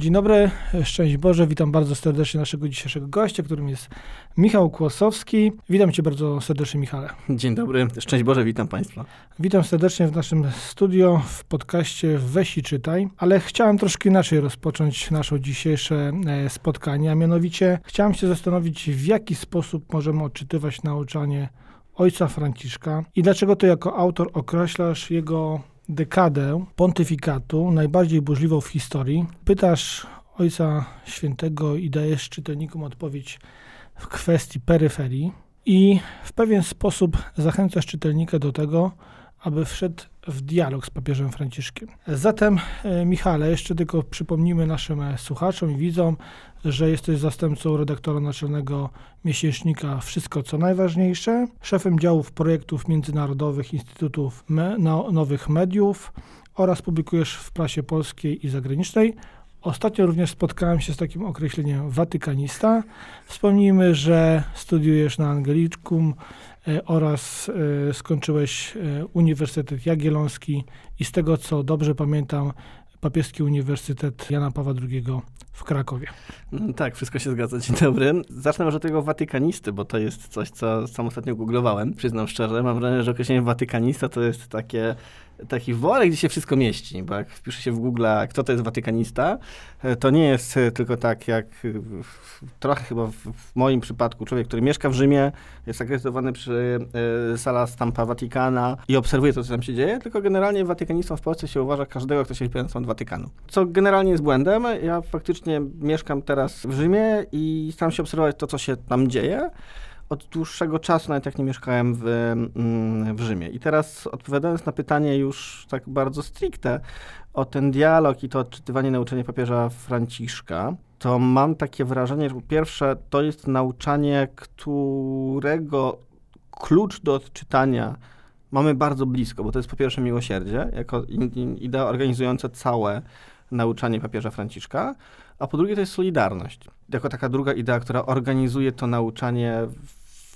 Dzień dobry, szczęść Boże, witam bardzo serdecznie naszego dzisiejszego gościa, którym jest Michał Kłosowski. Witam cię bardzo serdecznie, Michale. Dzień dobry, szczęść Boże, witam państwa. Witam serdecznie w naszym studio, w podcaście Weź i czytaj, ale chciałem troszkę inaczej rozpocząć nasze dzisiejsze e, spotkanie, a mianowicie chciałem się zastanowić, w jaki sposób możemy odczytywać nauczanie ojca Franciszka i dlaczego to jako autor określasz jego dekadę pontyfikatu, najbardziej burzliwą w historii. Pytasz Ojca Świętego i dajesz czytelnikom odpowiedź w kwestii peryferii i w pewien sposób zachęcasz czytelnika do tego, aby wszedł w dialog z papieżem Franciszkiem. Zatem, e, Michale, jeszcze tylko przypomnimy naszym e, słuchaczom i widzom, że jesteś zastępcą redaktora naczelnego miesięcznika Wszystko co najważniejsze, szefem działów projektów międzynarodowych Instytutów Me no Nowych Mediów oraz publikujesz w prasie polskiej i zagranicznej. Ostatnio również spotkałem się z takim określeniem watykanista. Wspomnijmy, że studiujesz na Angeliczkum e, oraz e, skończyłeś e, Uniwersytet Jagielloński i z tego co dobrze pamiętam, Papieski Uniwersytet Jana Pawła II w Krakowie. Mm, tak, wszystko się zgadza. Dzień dobry. Zacznę może od tego watykanisty, bo to jest coś, co sam ostatnio googlowałem. Przyznam szczerze, mam wrażenie, że określenie watykanista to jest takie taki worek, gdzie się wszystko mieści, bo jak wpisze się w Google, kto to jest watykanista, e, to nie jest e, tylko tak jak trochę chyba w, moim przypadku człowiek, który mieszka w Rzymie, jest akredytowany przy sala Stampa Watykana i obserwuje to, co tam się dzieje, tylko generalnie watykanistą w Polsce się uważa każdego, kto się na temat Watykanu. Co generalnie jest błędem. Ja faktycznie mieszkam teraz w Rzymie i staram się obserwować to, co się tam dzieje od dłuższego czasu, nawet jak nie mieszkałem w, mm, w Rzymie. I teraz odpowiadając na pytanie już tak bardzo stricte o ten dialog i to odczytywanie nauczania papieża Franciszka, to mam takie wrażenie, że po pierwsze to jest nauczanie, którego klucz do odczytania mamy bardzo blisko, bo to jest po pierwsze miłosierdzie, jako idea organizująca całe nauczanie papieża Franciszka, a po drugie to jest solidarność, jako taka druga idea, która organizuje to nauczanie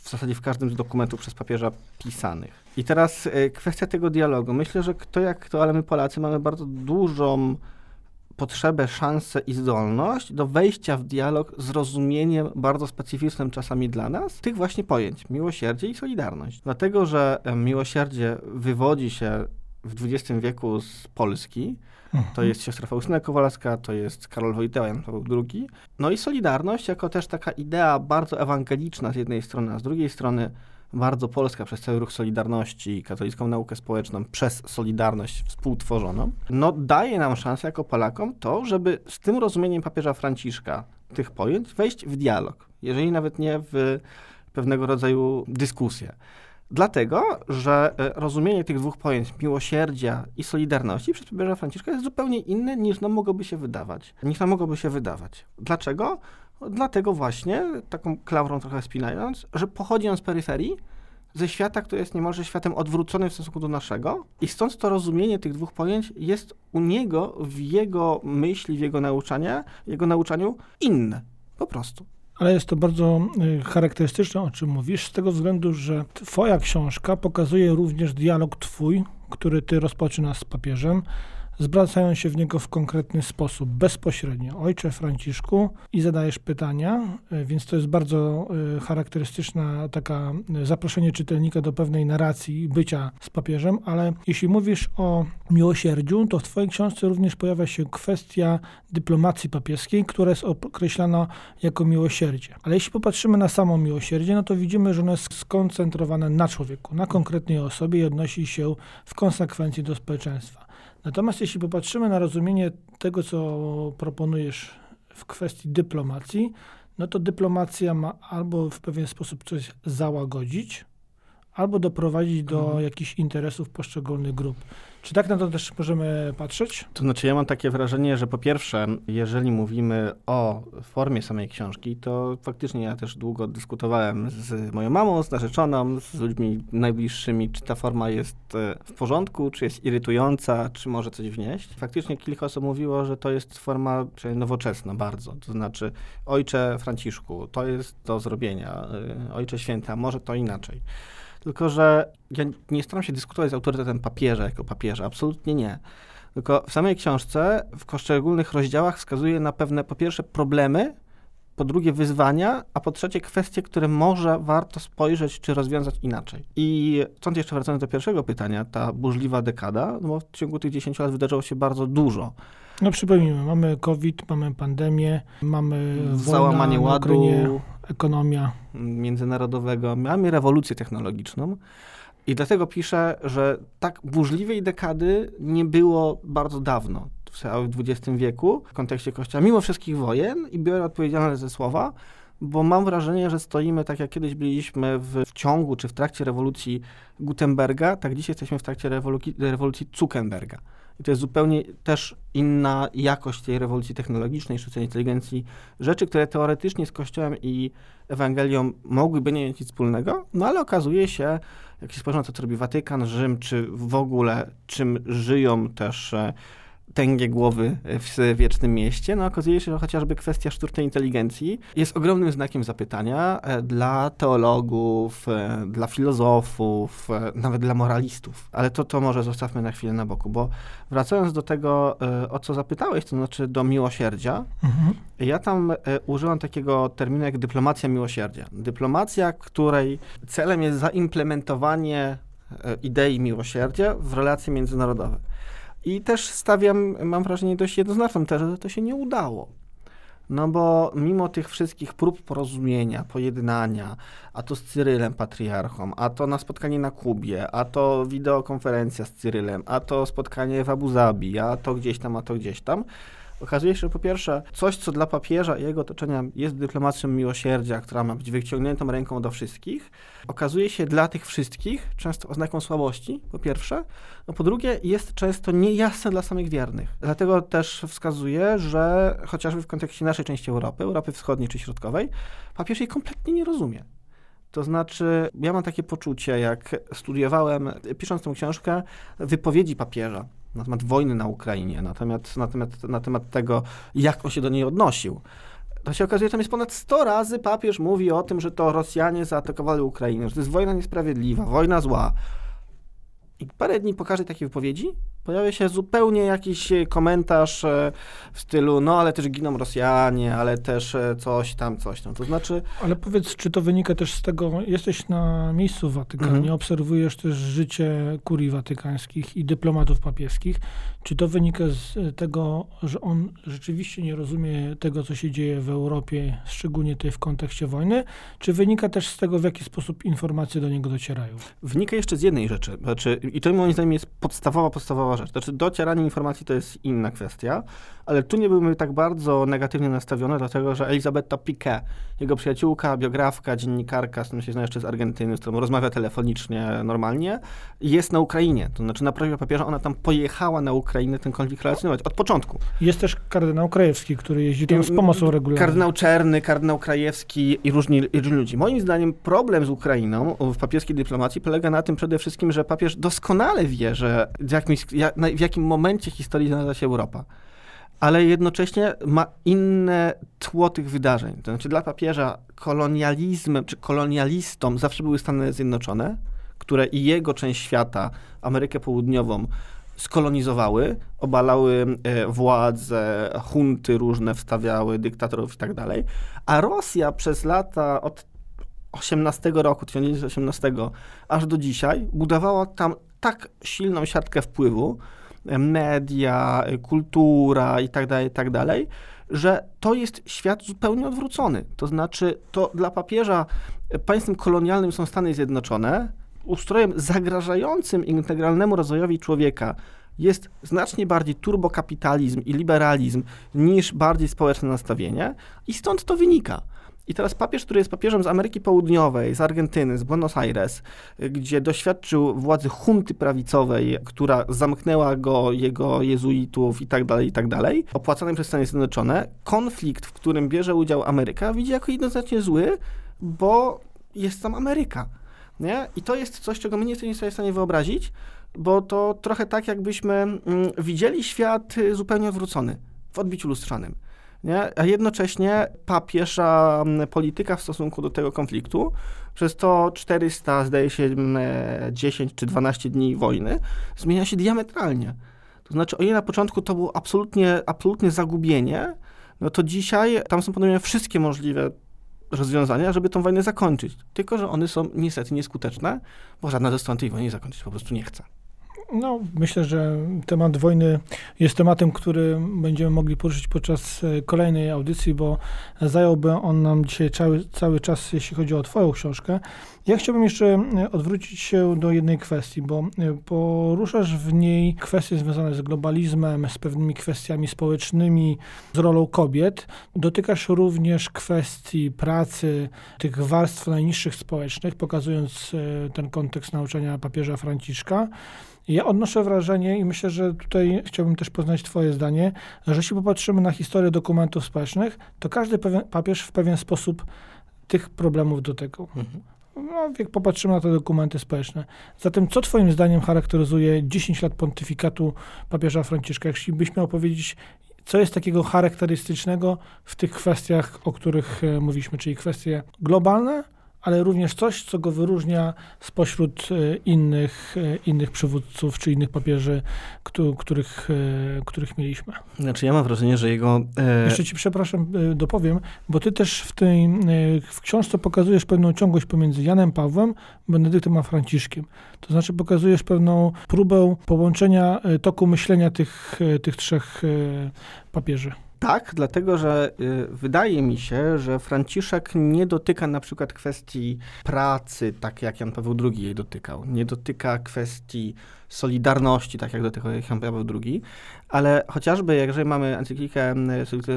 w zasadzie w każdym z dokumentów przez papieża pisanych. I teraz y, kwestia tego dialogu. Myślę, że kto jak to, ale my Polacy mamy bardzo dużą potrzebę, szansę i zdolność do wejścia w dialog z rozumieniem bardzo specyficznym czasami dla nas tych właśnie pojęć miłosierdzie i solidarność. Dlatego, że miłosierdzie wywodzi się w XX wieku z Polski, to mhm. jest siostra Faustyna Kowalska, to jest Karol Wojtyła, Jan Paweł II. No i Solidarność jako też taka idea bardzo ewangeliczna z jednej strony, a z drugiej strony bardzo polska przez cały ruch Solidarności, katolicką naukę społeczną przez Solidarność współtworzoną, no daje nam szansę jako Polakom to, żeby z tym rozumieniem papieża Franciszka tych pojęć wejść w dialog, jeżeli nawet nie w pewnego rodzaju dyskusję. Dlatego, że e, rozumienie tych dwóch pojęć, miłosierdzia i solidarności przez papieża Franciszka jest zupełnie inne niż nam mogłoby się wydawać. Niż nam mogłoby się wydawać. Dlaczego? Dlatego właśnie, taką klaurą trochę spinając, że pochodzi on z peryferii, ze świata, który jest niemalże światem odwróconym w stosunku do naszego i stąd to rozumienie tych dwóch pojęć jest u niego, w jego myśli, w jego nauczaniu, jego nauczaniu inne. Po prostu. Ale jest to bardzo y, charakterystyczne, o czym mówisz, z tego względu, że Twoja książka pokazuje również dialog Twój, który Ty rozpoczynasz z papieżem, zwracają się w niego w konkretny sposób, bezpośrednio. Ojcze Franciszku i zadajesz pytania, e, więc to jest bardzo e, charakterystyczna taka e, zaproszenie czytelnika do pewnej narracji bycia z papieżem, ale jeśli mówisz o miłosierdziu, to w twojej książce również pojawia się kwestia dyplomacji papieskiej, która jest określana jako miłosierdzie. Ale jeśli popatrzymy na samo miłosierdzie, no to widzimy, że ono jest skoncentrowane na człowieku, na konkretnej osobie i odnosi się w konsekwencji do społeczeństwa. Natomiast jeśli popatrzymy na rozumienie tego, co proponujesz w kwestii dyplomacji, no to dyplomacja ma albo w pewien sposób coś załagodzić, albo doprowadzić do mhm. jakichś interesów poszczególnych grup. Czy tak na to też możemy patrzeć? To znaczy, ja mam takie wrażenie, że po pierwsze, jeżeli mówimy o formie samej książki, to faktycznie ja też długo dyskutowałem z moją mamą, z narzeczoną, z ludźmi najbliższymi, czy ta forma jest e, w porządku, czy jest irytująca, czy może coś wnieść. Faktycznie kilka osób mówiło, że to jest forma nowoczesna bardzo. To znaczy, ojcze Franciszku, to jest do zrobienia, e, ojcze święta, może to inaczej. Tylko, że ja nie staram się dyskutować z autorytetem papieża jako papieża, absolutnie nie. Tylko w samej książce w poszczególnych rozdziałach wskazuje na pewne, po pierwsze, problemy, po drugie wyzwania, a po trzecie kwestie, które może warto spojrzeć czy rozwiązać inaczej. I stąd jeszcze wracając do pierwszego pytania, ta burzliwa dekada, no bo w ciągu tych 10 lat wydarzyło się bardzo dużo. No przypomnijmy, mamy COVID, mamy pandemię, mamy Załamanie wojna na ładu Ukrainie, ekonomia. międzynarodowego, mamy rewolucję technologiczną. I dlatego piszę, że tak burzliwej dekady nie było bardzo dawno w XX wieku w kontekście Kościoła, mimo wszystkich wojen i biorę odpowiedzialność ze słowa, bo mam wrażenie, że stoimy tak jak kiedyś byliśmy w, w ciągu czy w trakcie rewolucji Gutenberga, tak dzisiaj jesteśmy w trakcie rewolucji, rewolucji Zuckerberga. I to jest zupełnie też inna jakość tej rewolucji technologicznej, sztucznej inteligencji. Rzeczy, które teoretycznie z Kościołem i Ewangelią mogłyby nie mieć nic wspólnego, no ale okazuje się, jak się spojrzy na to, co robi Watykan, Rzym, czy w ogóle czym żyją też e, tęgie głowy w wiecznym mieście, no okazuje się, że chociażby kwestia sztucznej inteligencji jest ogromnym znakiem zapytania e, dla teologów, e, dla filozofów, e, nawet dla moralistów. Ale to, to może zostawmy na chwilę na boku, bo wracając do tego, o co zapytałeś, to znaczy do miłosierdzia, mhm. ja tam użyłam takiego terminu jak dyplomacja miłosierdzia. Dyplomacja, której celem jest zaimplementowanie idei miłosierdzia w relacje międzynarodowe. I też stawiam, mam wrażenie, dość jednoznaczną że to się nie udało. No bo mimo tych wszystkich prób porozumienia, pojednania, a to z Cyrylem patriarchą, a to na spotkanie na Kubie, a to wideokonferencja z Cyrylem, a to spotkanie w Abu Zabi, a to gdzieś tam, a to gdzieś tam, Okazuje się, że po pierwsze, coś, co dla papieża i jego otoczenia jest dyplomacją miłosierdzia, która ma być wyciągniętą ręką do wszystkich, okazuje się dla tych wszystkich często oznaką słabości, po pierwsze. No po drugie, jest często niejasne dla samych wiernych. Dlatego też wskazuje, że chociażby w kontekście naszej części Europy, Europy Wschodniej czy Środkowej, papież jej kompletnie nie rozumie. To znaczy, ja mam takie poczucie, jak studiowałem, pisząc tę książkę, wypowiedzi papieża na temat wojny na Ukrainie, na temat, na temat, na temat tego, jak on się do niej odnosił. To się okazuje, że tam jest ponad 100 razy papież mówi o tym, że to Rosjanie zaatakowali Ukrainę, że to jest wojna niesprawiedliwa, wojna zła. I parę dni po każdej takiej wypowiedzi pojawia się zupełnie jakiś e, komentarz e, w stylu, no ale też giną Rosjanie, ale też e, coś tam, coś tam. To znaczy... Ale powiedz, czy to wynika też z tego, jesteś na miejscu w Watykanie, mhm. obserwujesz też życie kurii watykańskich i dyplomatów papieskich. Czy to wynika z tego, że on rzeczywiście nie rozumie tego, co się dzieje w Europie, szczególnie tej w kontekście wojny, czy wynika też z tego, w jaki sposób informacje do niego docierają? Wynika jeszcze z jednej rzeczy, znaczy, i to moim zdaniem jest podstawowa, podstawowa rzecz. Znaczy docieranie informacji to jest inna kwestia, ale tu nie byłbym tak bardzo negatywnie nastawiony, dlatego że Elizabetta Piquet, jego przyjaciółka, biografka, dziennikarka, z którą się zna jeszcze z Argentyny, z którą rozmawia telefonicznie normalnie, jest na Ukrainie. To znaczy na prośbę papieża ona tam pojechała na Ukrainę ten konflikt relacjonować od początku. Jest też kardynał Krajewski, który jeździ tam z pomocą regularną. Kardynał Czerny, kardynał Krajewski i różni, różni ludzi. Moim zdaniem problem z Ukrainą w papieskiej dyplomacji polega na tym przede wszystkim, że papież doskonale wie, że w w jakim momencie historii znalazła się Europa ale jednocześnie ma inne tło tych wydarzeń. To znaczy dla papieża kolonializmem czy kolonialistom zawsze były Stany Zjednoczone, które i jego część świata, Amerykę Południową, skolonizowały, obalały e, władze, hunty różne wstawiały, dyktatorów i tak dalej. A Rosja przez lata od 18 roku, 1918 aż do dzisiaj budowała tam tak silną siatkę wpływu, media, kultura i tak dalej, i tak że to jest świat zupełnie odwrócony. To znaczy, to dla papieża państwem kolonialnym są Stany Zjednoczone, ustrojem zagrażającym integralnemu rozwojowi człowieka jest znacznie bardziej turbokapitalizm i liberalizm niż bardziej społeczne nastawienie i stąd to wynika. I teraz papież, który jest papieżem z Ameryki Południowej, z Argentyny, z Buenos Aires, gdzie doświadczył władzy hunty prawicowej, która zamknęła go, jego jezuitów i tak dalej, i tak dalej, opłacanej przez Stany Zjednoczone, konflikt, w którym bierze udział Ameryka, widzi jako jednoznacznie zły, bo jest tam Ameryka. Nie? I to jest coś, czego my nie jesteśmy sobie w stanie wyobrazić, bo to trochę tak, jakbyśmy mm, widzieli świat zupełnie odwrócony, w odbiciu lustrzanym nie? a jednocześnie papieża mm, polityka w stosunku do tego konfliktu przez to 400, zdaje się, 10 mm, czy 12 dni wojny zmienia się diametralnie. To znaczy, o ile na początku to było absolutnie, absolutnie zagubienie, no to dzisiaj tam są podejmowane wszystkie możliwe rozwiązania, żeby tą wojnę zakończyć. Tylko, że one są niestety nieskuteczne, bo żadna ze stron tej wojny zakończyć po prostu nie chce. No, myślę, że temat wojny jest tematem, który będziemy mogli poruszyć podczas e, kolejnej audycji, bo zająłby on nam dzisiaj cały, cały czas, jeśli chodzi o Twoją książkę. Ja chciałbym jeszcze e, odwrócić się do jednej kwestii, bo e, poruszasz w niej kwestie związane z globalizmem, z pewnymi kwestiami społecznymi, z rolą kobiet. Dotykasz również kwestii pracy tych warstw najniższych społecznych, pokazując ten kontekst nauczania papieża Franciszka. Ja odnoszę wrażenie i myślę, że tutaj chciałbym też poznać Twoje zdanie, że jeśli popatrzymy na historię dokumentów społecznych, to każdy pewien, papież w pewien sposób tych problemów dotykał. Mhm. No, jak popatrzymy na te dokumenty społeczne. Zatem, co Twoim zdaniem charakteryzuje 10 lat pontyfikatu papieża Franciszka? Jeśli byś miał powiedzieć, co jest takiego charakterystycznego w tych kwestiach, o których e, mówiliśmy, czyli kwestie globalne, ale również coś, co go wyróżnia spośród e, innych, e, innych przywódców czy innych papieży, których, e, których mieliśmy. Znaczy ja mam wrażenie, że jego... E... Jeszcze ci przepraszam, dopowiem, bo ty też w tej w książce pokazujesz pewną ciągłość pomiędzy Janem Pawłem, Benedyktem a Franciszkiem. To znaczy pokazujesz pewną próbę połączenia toku myślenia tych, tych trzech papieży. Tak, dlatego że y, wydaje mi się, że Franciszek nie dotyka na przykład kwestii pracy, tak jak Jan Paweł II jej dotykał. Nie dotyka kwestii solidarności, tak jak dotykał Jan Paweł II, ale chociażby, jeżeli mamy encyklikę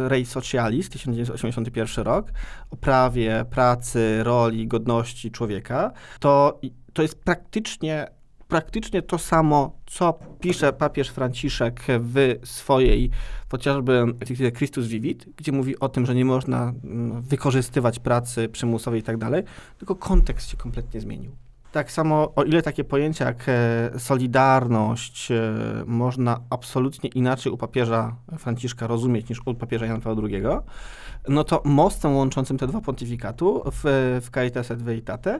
Rei Socialis, 1981 rok, o prawie pracy, roli, godności człowieka, to to jest praktycznie praktycznie to samo, co pisze papież Franciszek w swojej chociażby Christus Vivit, gdzie mówi o tym, że nie można mm, wykorzystywać pracy przymusowej i tak dalej, tylko kontekst się kompletnie zmienił. Tak samo, o ile takie pojęcia jak e, solidarność e, można absolutnie inaczej u papieża Franciszka rozumieć niż u papieża Jana Pawła II, no to mostem łączącym te dwa pontyfikatu w, w Caritas et Veritate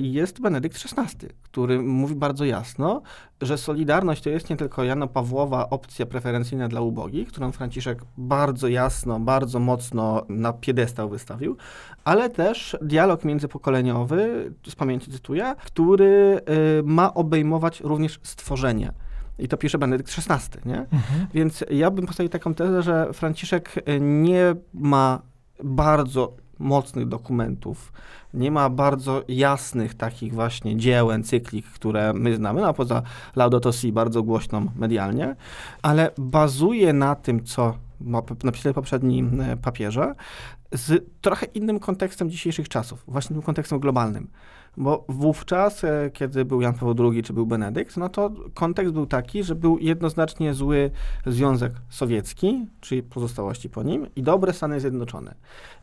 jest Benedykt XVI, który mówi bardzo jasno, że Solidarność to jest nie tylko Jana Pawłowa opcja preferencyjna dla ubogich, którą Franciszek bardzo jasno, bardzo mocno na piedestał wystawił, ale też dialog międzypokoleniowy, z pamięci cytuję, który y, ma obejmować również stworzenie. I to pisze Benedykt XVI, nie? Mhm. Więc ja bym postawił taką tezę, że Franciszek y, nie ma bardzo mocnych dokumentów, nie ma bardzo jasnych takich właśnie dzieł, encyklik, które my znamy, no poza Laudato Si bardzo głośną medialnie, ale bazuje na tym, co napisali poprzedni e, papieże, z trochę innym kontekstem dzisiejszych czasów, właśnie tym kontekstem globalnym. Bo wówczas, e, kiedy był Jan Paweł II czy był Benedykt, no to kontekst był taki, że był jednoznacznie zły Związek Sowiecki, czyli pozostałości po nim, i dobre Stany Zjednoczone.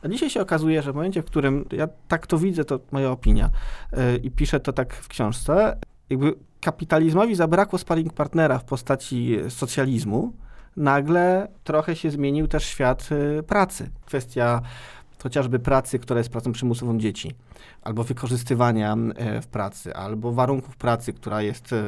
A dzisiaj się okazuje, że w momencie, w którym ja tak to widzę, to moja opinia, yy, i piszę to tak w książce, jakby kapitalizmowi zabrakło sparring partnera w postaci socjalizmu, nagle trochę się zmienił też świat y, pracy. Kwestia chociażby pracy, która jest pracą przymusową dzieci albo wykorzystywania e, w pracy, albo warunków pracy, która jest e,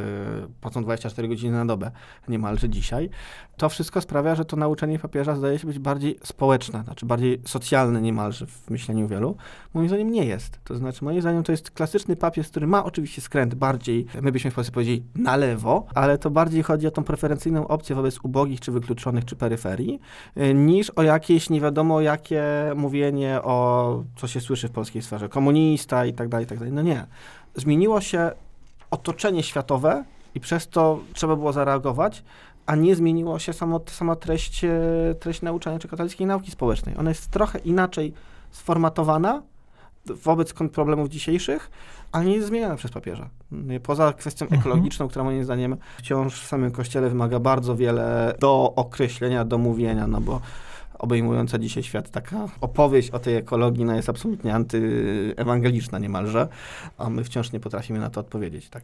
pracą 24 godziny na dobę niemalże dzisiaj, to wszystko sprawia, że to nauczanie papieża zdaje się być bardziej społeczne, znaczy bardziej socjalne niemalże w myśleniu wielu. Moim zdaniem nie jest. To znaczy, moim zdaniem to jest klasyczny papież, który ma oczywiście skręt bardziej, my byśmy w Polsce powiedzieli, na lewo, ale to bardziej chodzi o tą preferencyjną opcję wobec ubogich, czy wykluczonych, czy peryferii, e, niż o jakieś nie wiadomo jakie mówienie o, co się słyszy w polskiej sferze, komunizm, i tak dalej, i tak dalej. No nie. Zmieniło się otoczenie światowe i przez to trzeba było zareagować, a nie zmieniło się samo, sama treść, e, treść nauczania czy katolickiej nauki społecznej. Ona jest trochę inaczej sformatowana wobec problemów dzisiejszych, ale nie jest zmieniana przez papieża. Poza kwestią mhm. ekologiczną, która moim zdaniem wciąż w samym kościele wymaga bardzo wiele do określenia, do mówienia, no bo obejmująca dzisiaj świat, taka opowieść o tej ekologii no, jest absolutnie antyewangeliczna niemalże, a my wciąż nie potrafimy na to odpowiedzieć. Tak.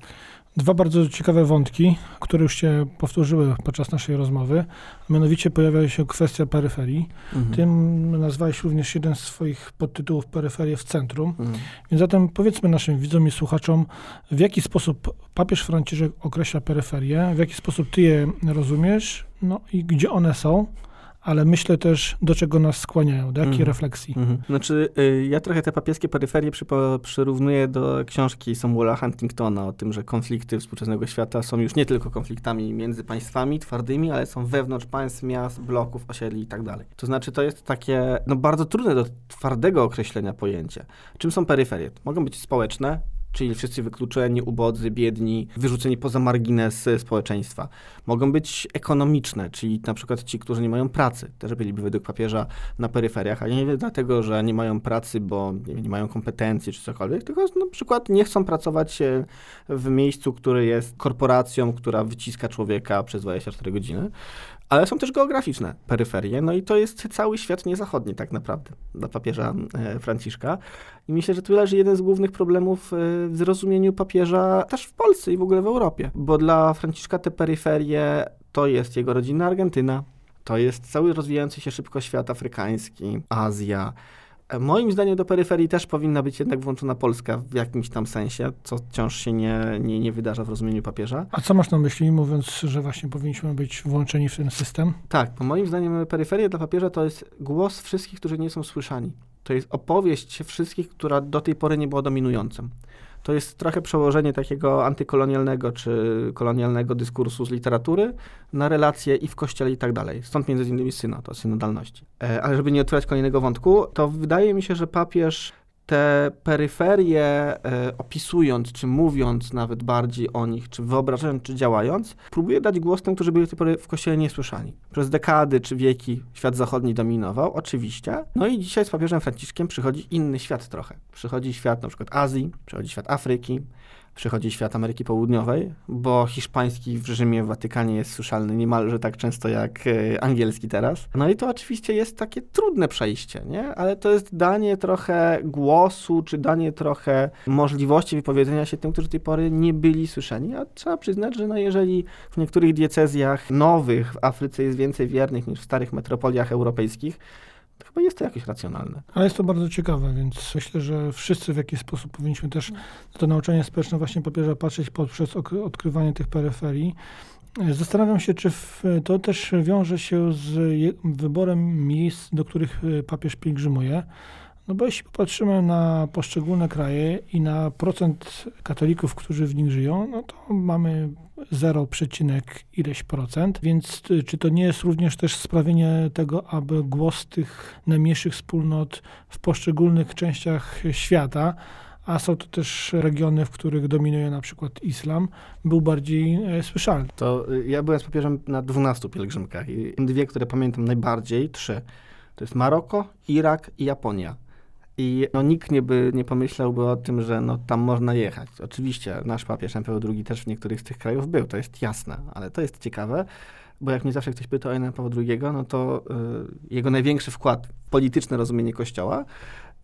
Dwa bardzo ciekawe wątki, które już się powtórzyły podczas naszej rozmowy. Mianowicie pojawia się kwestia peryferii. Mhm. Tym nazwałeś również jeden z swoich podtytułów Peryferie w centrum. Mhm. Więc zatem powiedzmy naszym widzom i słuchaczom, w jaki sposób papież Franciszek określa peryferię, w jaki sposób ty je rozumiesz, no i gdzie one są, ale myślę też, do czego nas skłaniają, do jakiej Mhm. refleksji. Mhm. Znaczy, y, ja trochę te papieskie peryferie przypo, przyrównuję do książki Samuela Huntingtona o tym, że konflikty współczesnego świata są już nie tylko konfliktami między państwami twardymi, ale są wewnątrz państw, miast, bloków, osiedli i tak dalej. To znaczy, to jest takie no, bardzo trudne do twardego określenia pojęcie. Czym są peryferie? Mogą być społeczne, czyli wszyscy wykluczeni, ubodzy, biedni, wyrzuceni poza margines e, społeczeństwa. Mogą być ekonomiczne, czyli na przykład ci, którzy nie mają pracy, też byliby według papieża na peryferiach, ale nie dlatego, że nie mają pracy, bo nie, mają kompetencji czy cokolwiek, tylko na przykład nie chcą pracować e, w miejscu, które jest korporacją, która wyciska człowieka przez 24 godziny. Ale są też geograficzne peryferie, no i to jest cały świat niezachodni tak naprawdę dla papieża e, Franciszka. I myślę, że tu leży jeden z głównych problemów w zrozumieniu papieża też w Polsce i w ogóle w Europie. Bo dla Franciszka te peryferie to jest jego rodzina Argentyna, to jest cały rozwijający się szybko świat afrykański, Azja. E, Moim zdaniem do peryferii też powinna być jednak włączona Polska w jakimś tam sensie, co wciąż się nie, nie, nie wydarza w rozumieniu papieża. A co masz na myśli, mówiąc, że właśnie powinniśmy być włączeni w ten system? Tak, bo moim zdaniem peryferia dla papieża to jest głos wszystkich, którzy nie są słyszani. To jest opowieść wszystkich, która do tej pory nie była dominującą. To jest trochę przełożenie takiego antykolonialnego czy kolonialnego dyskursu z literatury na relacje i w kościele i tak dalej. Stąd między innymi synod, o synodalności. E, ale żeby nie otwierać kolejnego wątku, to wydaje mi się, że papież te peryferie e, opisując, czy mówiąc nawet bardziej o nich, czy wyobrażając, czy działając, próbuje dać głos tym, którzy byli do tej pory w kościele niesłyszani. Przez dekady czy wieki świat zachodni dominował, oczywiście. No i dzisiaj z papieżem Franciszkiem przychodzi inny świat trochę. Przychodzi świat na przykład Azji, przychodzi świat Afryki, przychodzi świat Ameryki Południowej, bo hiszpański w Rzymie, w Watykanie jest słyszalny niemalże tak często jak e, angielski teraz. No i to oczywiście jest takie trudne przejście, nie? Ale to jest danie trochę głosu, czy danie trochę możliwości wypowiedzenia się tym, którzy do tej pory nie byli słyszeni. A trzeba przyznać, że no jeżeli w niektórych diecezjach nowych w Afryce jest więcej wiernych niż w starych metropoliach europejskich, chyba jest to jakoś racjonalne. Ale jest to bardzo ciekawe, więc myślę, że wszyscy w jakiś sposób powinniśmy też na to nauczanie społeczne właśnie papieża patrzeć poprzez odkrywanie tych peryferii. Zastanawiam się, czy to też wiąże się z wyborem miejsc, do których e, papież pielgrzymuje. No bo jeśli popatrzymy na poszczególne kraje i na procent katolików, którzy w nich żyją, no to mamy 0, przecinek ileś procent, więc y, czy to nie jest również też sprawienie tego, aby głos tych najmniejszych wspólnot w poszczególnych częściach świata, a są to też regiony, w których dominuje na przykład islam, był bardziej e, słyszalny. To y, ja byłem z papieżem na 12 pielgrzymkach i dwie, które pamiętam najbardziej, trzy. To jest Maroko, Irak i Japonia. I no, nikt nie, by, nie pomyślałby o tym, że no, tam można jechać. Oczywiście nasz papież Jan Paweł II też w niektórych z tych krajów był, to jest jasne, ale to jest ciekawe, bo jak mnie zawsze ktoś pyta o Jana Pawła II, no to y, jego największy wkład w polityczne rozumienie Kościoła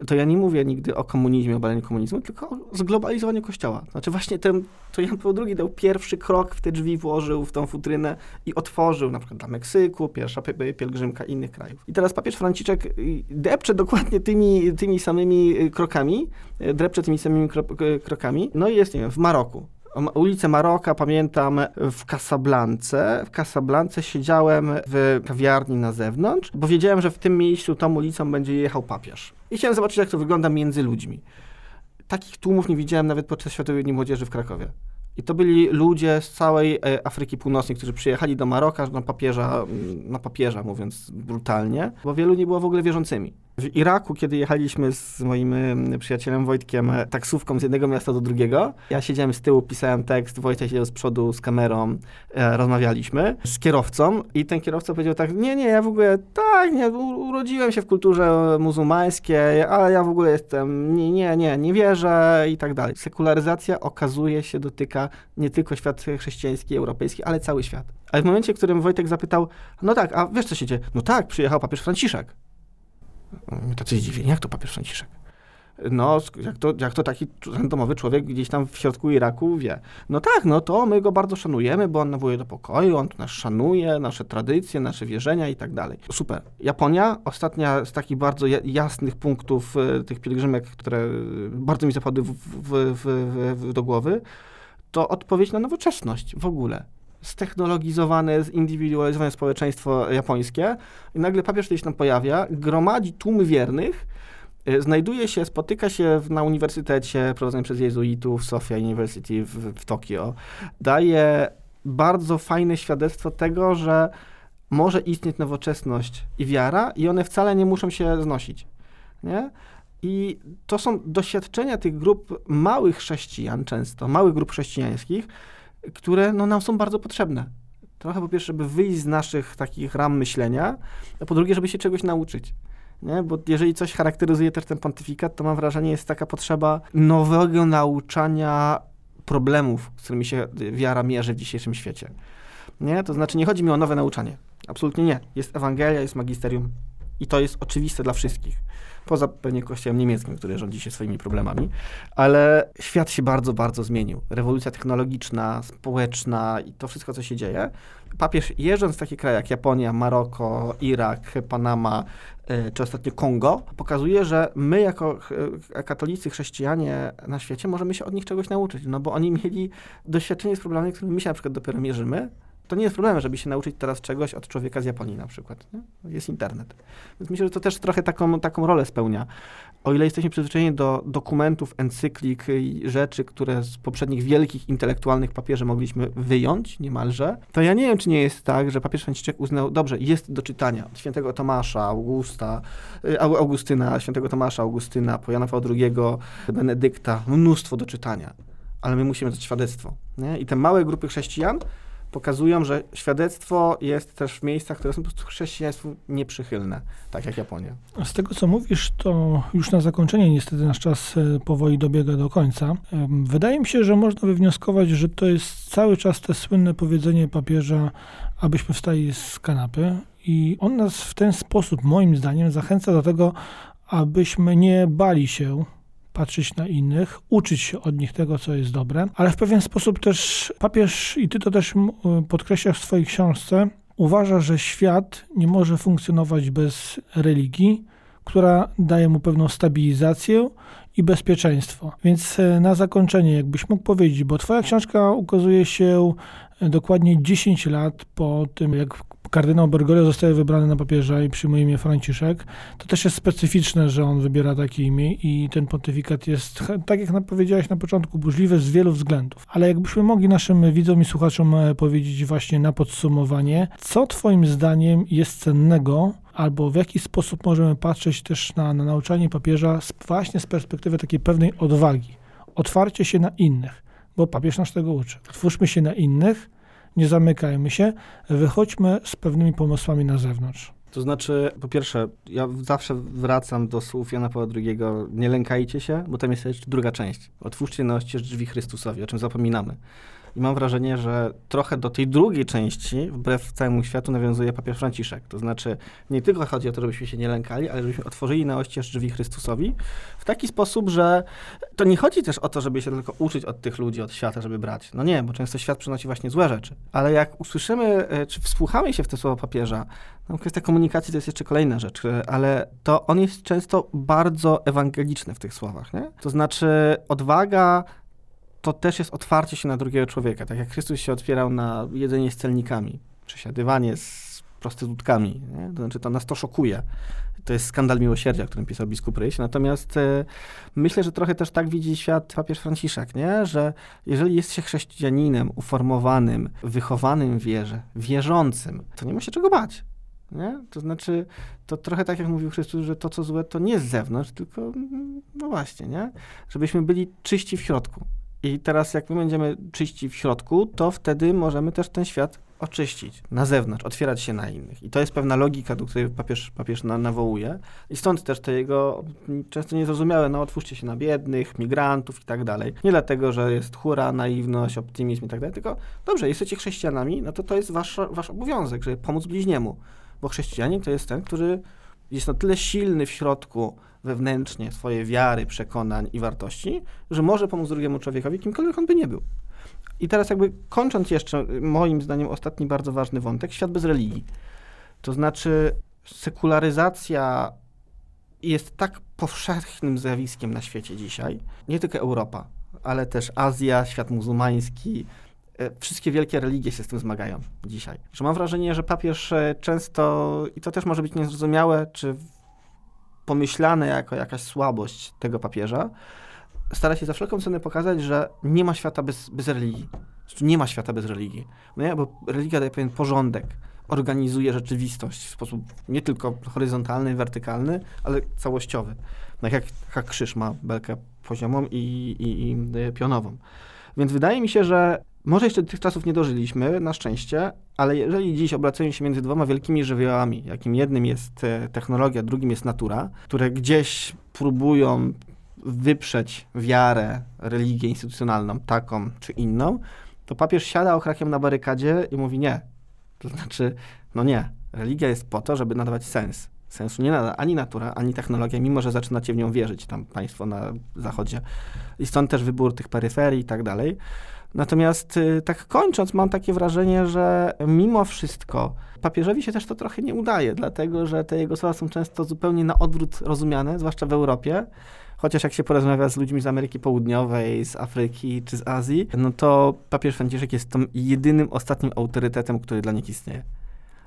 to ja nie mówię nigdy o komunizmie, obaleniu komunizmu, tylko o zglobalizowaniu Kościoła. Znaczy właśnie ten, to Jan Paweł II dał pierwszy krok w te drzwi, włożył w tą futrynę i otworzył na przykład dla Meksyku, pierwsza pie- pielgrzymka innych krajów. I teraz papież Franciszek y, depcze dokładnie tymi, tymi samymi y, krokami, y, drepcze tymi samymi kro- krokami, no i jest, nie wiem, w Maroku. Ulicę Maroka pamiętam w Casablance. W Casablance siedziałem w kawiarni na zewnątrz, bo wiedziałem, że w tym miejscu tą ulicą będzie jechał papież. I chciałem zobaczyć, jak to wygląda między ludźmi. Takich tłumów nie widziałem nawet podczas Światowej Dni Młodzieży w Krakowie. I to byli ludzie z całej e, Afryki Północnej, którzy przyjechali do Maroka na papieża, na papieża mówiąc brutalnie, bo wielu nie było w ogóle wierzącymi. W Iraku, kiedy jechaliśmy z moim y, przyjacielem Wojtkiem e, taksówką z jednego miasta do drugiego, ja siedziałem z tyłu, pisałem tekst, Wojtek siedział z przodu z kamerą, e, rozmawialiśmy z kierowcą i ten kierowca powiedział tak, nie, nie, ja w ogóle, tak, nie, urodziłem się w kulturze muzułmańskiej, ale ja w ogóle jestem, nie, nie, nie, nie wierzę i tak dalej. Sekularyzacja okazuje się dotyka nie tylko świat chrześcijański, europejski, ale cały świat. Ale w momencie, w którym Wojtek zapytał, no tak, a wiesz co się dzieje? No tak, przyjechał papież Franciszek. My tacy zdziwieni, jak to papież Franciszek? No, jak to, jak to taki randomowy człowiek gdzieś tam w środku Iraku wie. No tak, no to my go bardzo szanujemy, bo on nawołuje do pokoju, on nas szanuje, nasze tradycje, nasze wierzenia i tak dalej. Super. Japonia, ostatnia z takich bardzo ja- jasnych punktów e, tych pielgrzymek, które bardzo mi zapadły w, w, w, do głowy, to odpowiedź na nowoczesność w ogóle. Ztechnologizowane, zindywidualizowane społeczeństwo japońskie i nagle papież się tam pojawia, gromadzi tłumy wiernych, y, znajduje się, spotyka się na uniwersytecie prowadzonym przez jezuitów, Sofia University w, w Tokio, daje bardzo fajne świadectwo tego, że może istnieć nowoczesność i wiara i one wcale nie muszą się znosić. Nie? I to są doświadczenia tych grup małych chrześcijan często, małych grup chrześcijańskich, które no, nam są bardzo potrzebne. Trochę po pierwsze, żeby wyjść z naszych takich ram myślenia, a po drugie, żeby się czegoś nauczyć. Nie? Bo jeżeli coś charakteryzuje też ten pontyfikat, to mam wrażenie, jest taka potrzeba nowego nauczania problemów, z którymi się wiara mierzy w dzisiejszym świecie. Nie? To znaczy, nie chodzi mi o nowe nauczanie. Absolutnie nie. Jest Ewangelia, jest magisterium i to jest oczywiste dla wszystkich. Poza pewnie kościołem niemieckim, który rządzi się swoimi problemami, ale świat się bardzo, bardzo zmienił. Rewolucja technologiczna, społeczna i to wszystko, co się dzieje. Papież jeżdżąc w takie kraje jak Japonia, Maroko, Irak, Panama, y, czy ostatnio Kongo, pokazuje, że my jako ch- katolicy, chrześcijanie na świecie możemy się od nich czegoś nauczyć, no bo oni mieli doświadczenie z problemami, którymi my się na przykład dopiero mierzymy. To nie jest problemem, żeby się nauczyć teraz czegoś od człowieka z Japonii na przykład. Nie? Jest internet. Więc myślę, że to też trochę taką, taką rolę spełnia. O ile jesteśmy przyzwyczajeni do dokumentów, encyklik i rzeczy, które z poprzednich wielkich intelektualnych papieży mogliśmy wyjąć niemalże, to ja nie wiem, czy nie jest tak, że papież Franciszek uznał, dobrze, jest do czytania świętego Tomasza, Augusta, y, Au- Augustyna, świętego Tomasza, Augustyna, po Jana Pawła II, Benedykta, mnóstwo do czytania. Ale my musimy dać świadectwo. Nie? I te małe grupy chrześcijan pokazują, że świadectwo jest też w miejscach, które są po prostu chrześcijaństwu nieprzychylne, tak jak Japonia. Z tego, co mówisz, to już na zakończenie niestety nasz czas e, powoli dobiega do końca. Wydaje mi się, że można wywnioskować, że to jest cały czas te słynne powiedzenie papieża, abyśmy wstali z kanapy i on nas w ten sposób, moim zdaniem, zachęca do tego, abyśmy nie bali się patrzeć na innych, uczyć się od nich tego, co jest dobre, ale w pewien sposób też papież, i ty to też podkreślasz w swojej książce, uważa, że świat nie może funkcjonować bez religii, która daje mu pewną stabilizację i bezpieczeństwo. Więc e, na zakończenie, jakbyś mógł powiedzieć, bo twoja książka ukazuje się e, dokładnie 10 lat po tym, jak kardynał Bergoglio zostaje wybrany na papieża i przyjmuje imię Franciszek, to też jest specyficzne, że on wybiera takie imię i ten pontyfikat jest, tak jak powiedziałeś na początku, burzliwy z wielu względów. Ale jakbyśmy mogli naszym widzom i słuchaczom e, powiedzieć właśnie na podsumowanie, co twoim zdaniem jest cennego, albo w jaki sposób możemy patrzeć też na, na nauczanie papieża z, właśnie z perspektywy takiej pewnej odwagi, otwarcie się na innych, bo papież nas tego uczy. Otwórzmy się na innych, nie zamykajmy się, wychodźmy z pewnymi pomysłami na zewnątrz. To znaczy, po pierwsze, ja zawsze wracam do słów Jana Pawła II, nie lękajcie się, bo tam jest jeszcze druga część. Otwórzcie na oścież drzwi Chrystusowi, o czym zapominamy. I mam wrażenie, że trochę do tej drugiej części, wbrew całemu światu, nawiązuje papież Franciszek. To znaczy, nie tylko chodzi o to, żebyśmy się nie lękali, ale żebyśmy otworzyli na oścież drzwi Chrystusowi w taki sposób, że to nie chodzi też o to, żeby się tylko uczyć od tych ludzi, od świata, żeby brać. No nie, bo często świat przynosi właśnie złe rzeczy. Ale jak usłyszymy, e, czy wsłuchamy się w te słowa papieża, no, kwestia komunikacji to jest jeszcze kolejna rzecz, e, ale to on jest często bardzo ewangeliczny w tych słowach. Nie? To znaczy, odwaga to też jest otwarcie się na drugiego człowieka. Tak jak Chrystus się otwierał na jedzenie z celnikami, przesiadywanie z prostytutkami. Nie? To znaczy, to nas to szokuje. To jest skandal miłosierdzia, o którym pisał biskup Ryś. Natomiast e, myślę, że trochę też tak widzi świat papież Franciszek, nie? że jeżeli jest się chrześcijaninem uformowanym, wychowanym w wierze, wierzącym, to nie ma się czego bać. Nie? To znaczy, to trochę tak jak mówił Chrystus, że to, co złe, to nie z zewnątrz, tylko mm, no właśnie, nie? Żebyśmy byli czyści w środku. I teraz jak my będziemy czyści w środku, to wtedy możemy też ten świat oczyścić na zewnątrz, otwierać się na innych. I to jest pewna logika, do której papież, papież na, nawołuje. I stąd też te jego często niezrozumiałe, no otwórzcie się na biednych, migrantów i tak dalej. Nie dlatego, że jest hura, naiwność, optymizm i tak dalej, tylko dobrze, jesteście chrześcijanami, no to to jest wasz, wasz obowiązek, żeby pomóc bliźniemu. Bo chrześcijanin to jest ten, który jest na tyle silny w środku wewnętrznie swojej wiary, przekonań i wartości, że może pomóc drugiemu człowiekowi, kimkolwiek on by nie był. I teraz jakby kończąc jeszcze, moim zdaniem ostatni bardzo ważny wątek, świat bez religii. To znaczy sekularyzacja jest tak powszechnym zjawiskiem na świecie dzisiaj, nie tylko Europa, ale też Azja, świat muzułmański, wszystkie wielkie religie się z tym zmagają dzisiaj. Że mam wrażenie, że papież e, często, i to też może być niezrozumiałe, czy pomyślane jako jakaś słabość tego papieża, stara się za wszelką cenę pokazać, że nie ma świata bez, bez religii. Nie ma świata bez religii. No nie? Bo religia daje pewien porządek, organizuje rzeczywistość w sposób nie tylko horyzontalny, wertykalny, ale całościowy. No jak, jak krzyż ma belkę poziomą i, i, i y, pionową. Więc wydaje mi się, że może jeszcze tych czasów nie dożyliśmy, na szczęście, ale jeżeli dziś obracają się między dwoma wielkimi żywiołami, jakim jednym jest e, technologia, drugim jest natura, które gdzieś próbują wyprzeć wiarę, religię instytucjonalną, taką czy inną, to papież siada okrakiem na barykadzie i mówi nie. To znaczy, no nie, religia jest po to, żeby nadawać sens. Sensu nie nada ani natura, ani technologia, mimo że zaczynacie w nią wierzyć, tam państwo na zachodzie. I stąd też wybór tych peryferii i tak dalej. Natomiast y, tak kończąc, mam takie wrażenie, że mimo wszystko papieżowi się też to trochę nie udaje, dlatego że te jego słowa są często zupełnie na odwrót rozumiane, zwłaszcza w Europie. Chociaż jak się porozmawia z ludźmi z Ameryki Południowej, z Afryki czy z Azji, no to papież Franciszek jest tym jedynym ostatnim autorytetem, który dla nich istnieje.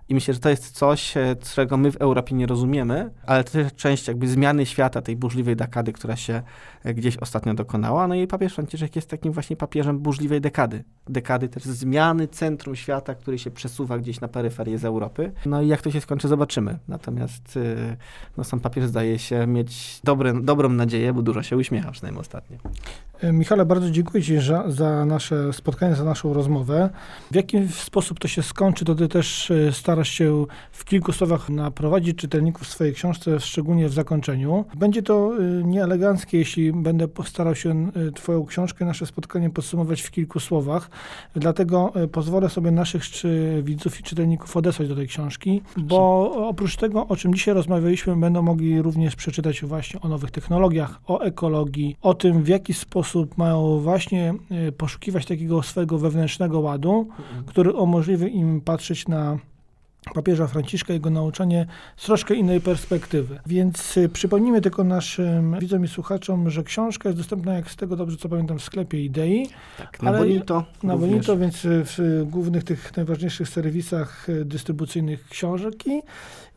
I myślę, że to jest coś, e, czego my w Europie nie rozumiemy, ale to też część jakby zmiany świata, tej burzliwej dekady, która się e, gdzieś ostatnio dokonała. No i papież Franciszek jest takim właśnie papieżem burzliwej dekady. Dekady też zmiany centrum świata, który się przesuwa gdzieś na peryferię z Europy. No i jak to się skończy, zobaczymy. Natomiast e, no, sam papież zdaje się mieć dobre, dobrą nadzieję, bo dużo się uśmiecha przynajmniej ostatnio. Michale, bardzo dziękuję Ci za, za nasze spotkanie, za naszą rozmowę. W jaki sposób to się skończy, to Ty też starasz się w kilku słowach naprowadzić czytelników w swojej książce, szczególnie w zakończeniu. Będzie to nieeleganckie, jeśli będę postarał się Twoją książkę, nasze spotkanie podsumować w kilku słowach. Dlatego pozwolę sobie naszych czy widzów i czytelników odesłać do tej książki, bo oprócz tego, o czym dzisiaj rozmawialiśmy, będą mogli również przeczytać właśnie o nowych technologiach, o ekologii, o tym, w jaki sposób mają właśnie poszukiwać takiego swojego wewnętrznego ładu, który umożliwi im patrzeć na papieża Franciszka, jego nauczanie z troszkę innej perspektywy. Więc y, przypomnijmy tylko naszym widzom i słuchaczom, że książka jest dostępna, jak z tego dobrze co pamiętam, w sklepie Idei. Tak, na Bonito. Na Bonito, więc w głównych tych najważniejszych serwisach y, dystrybucyjnych książki.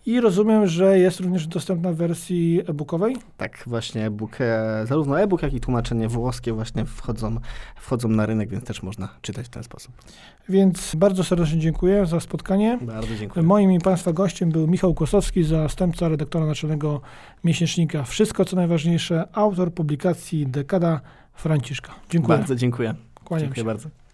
I rozumiem, że jest również dostępna w wersji e-bookowej? Tak, właśnie e-book, e, zarówno e-book, jak i tłumaczenie włoskie właśnie wchodzą, wchodzą na rynek, więc też można czytać w ten sposób. Więc bardzo serdecznie dziękuję za spotkanie. Bardzo dziękuję. Moim i Państwa gościem był Michał Kłosowski, zastępca redaktora naczelnego miesięcznika Wszystko co najważniejsze, autor publikacji Dekada Franciszka. Dziękuję. Bardzo dziękuję. Kłaniam dziękuję się. bardzo.